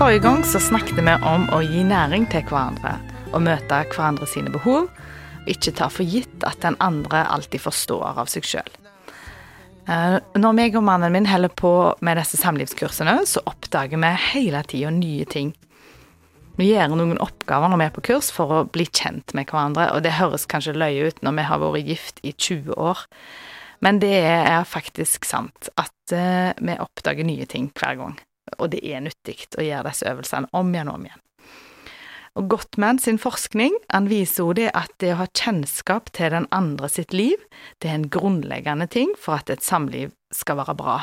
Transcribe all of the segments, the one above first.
Forrige gang så snakket vi om å gi næring til hverandre og møte hverandre sine behov, og ikke ta for gitt at den andre alltid forstår av seg sjøl. Eh, når meg og mannen min holder på med disse samlivskursene, så oppdager vi hele tida nye ting. Vi gjør noen oppgaver når vi er på kurs for å bli kjent med hverandre, og det høres kanskje løye ut når vi har vært gift i 20 år, men det er faktisk sant at uh, vi oppdager nye ting hver gang, og det er nyttig å gjøre disse øvelsene om igjen og om igjen. Og Gottman sin forskning han viser også det at det å ha kjennskap til den andre sitt liv, det er en grunnleggende ting for at et samliv skal være bra.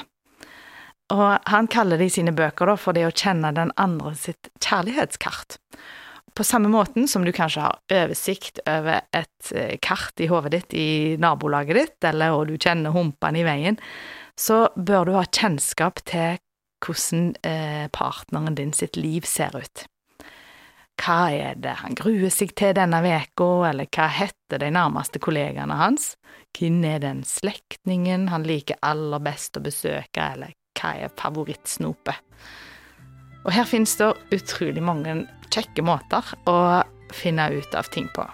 Og han kaller det i sine bøker da, for det å kjenne den andre sitt kjærlighetskart. På samme måten som du kanskje har oversikt over et eh, kart i hodet ditt i nabolaget ditt, eller og du kjenner humpene i veien, så bør du ha kjennskap til hvordan eh, partneren din sitt liv ser ut. Hva er det han gruer seg til denne veka, eller hva heter de nærmeste kollegaene hans? Hvem er den slektningen han liker aller best å besøke, eller hva er favorittsnopet? Og her finnes det utrolig mange kjekke måter å finne ut av ting på.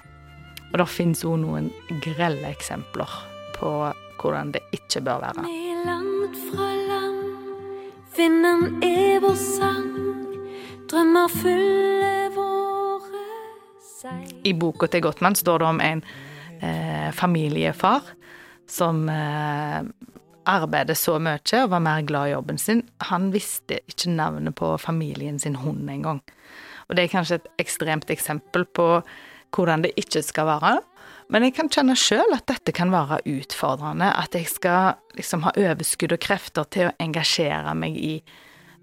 Og det finnes òg noen grelle eksempler på hvordan det ikke bør være. Langt fra vinden er vår sang, drømmer fulle i boka til Gottmann står det om en eh, familiefar som eh, arbeidet så mye og var mer glad i jobben sin. Han visste ikke navnet på familien sin hund engang. Og det er kanskje et ekstremt eksempel på hvordan det ikke skal være. Men jeg kan kjenne sjøl at dette kan være utfordrende. At jeg skal liksom ha overskudd og krefter til å engasjere meg i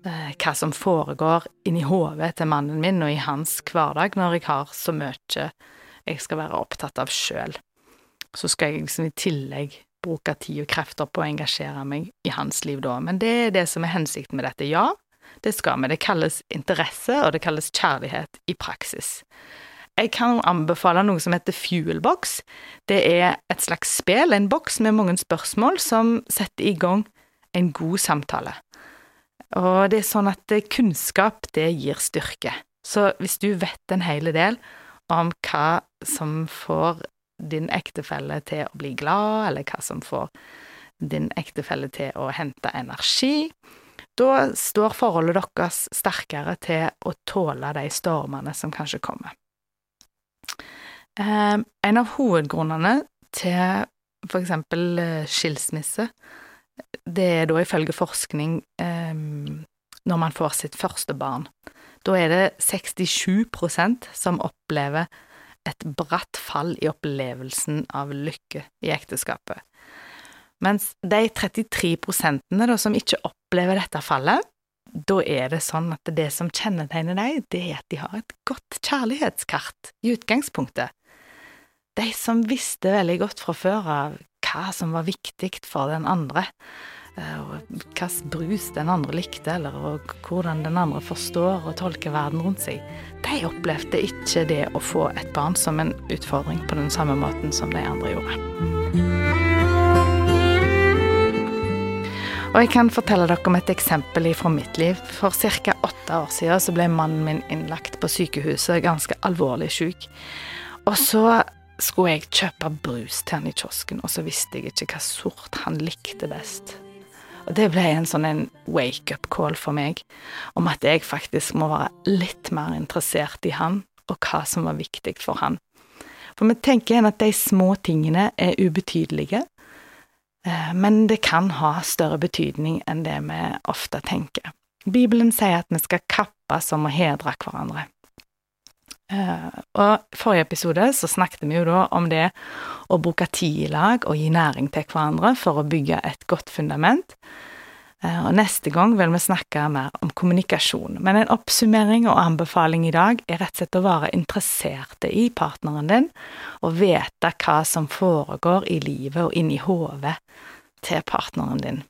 Eh, hva som foregår inni hodet til mannen min og i hans hverdag når jeg har så mye jeg skal være opptatt av sjøl. Så skal jeg liksom i tillegg bruke tid og krefter på å engasjere meg i hans liv da. Men det er det som er hensikten med dette. Ja, det skal vi. Det kalles interesse, og det kalles kjærlighet i praksis. Jeg kan anbefale noe som heter Fuelbox. Det er et slags spill, en boks med mange spørsmål, som setter i gang en god samtale. Og det er sånn at kunnskap, det gir styrke. Så hvis du vet en hel del om hva som får din ektefelle til å bli glad, eller hva som får din ektefelle til å hente energi, da står forholdet deres sterkere til å tåle de stormene som kanskje kommer. Eh, en av hovedgrunnene til for eksempel eh, skilsmisse det er da ifølge forskning eh, når man får sitt første barn. Da er det 67% som opplever et bratt fall i opplevelsen av lykke i ekteskapet. Mens de 33 da som ikke opplever dette fallet, da er det sånn at det som kjennetegner dem, det er at de har et godt kjærlighetskart i utgangspunktet. De som visste veldig godt fra før av hva som var viktig for den andre. Eh, og hvilken brus den andre likte, eller hvordan den andre forstår og tolker verden rundt seg. De opplevde ikke det å få et barn som en utfordring på den samme måten som de andre gjorde. Og jeg kan fortelle dere om et eksempel fra mitt liv. For ca. åtte år siden så ble mannen min innlagt på sykehuset, ganske alvorlig syk. Og så skulle jeg kjøpe brus til han i kiosken, og så visste jeg ikke hva sort han likte best. Og det ble en sånn en wake-up call for meg, om at jeg faktisk må være litt mer interessert i han, og hva som var viktig for han. For vi tenker igjen at de små tingene er ubetydelige, men det kan ha større betydning enn det vi ofte tenker. Bibelen sier at vi skal kappes om å hedre hverandre. Og i forrige episode så snakket vi jo da om det å bruke tid i lag og gi næring til hverandre for å bygge et godt fundament. Uh, og neste gang vil vi snakke mer om kommunikasjon. Men en oppsummering og anbefaling i dag er rett og slett å være interesserte i partneren din, og vite hva som foregår i livet og inni hodet til partneren din.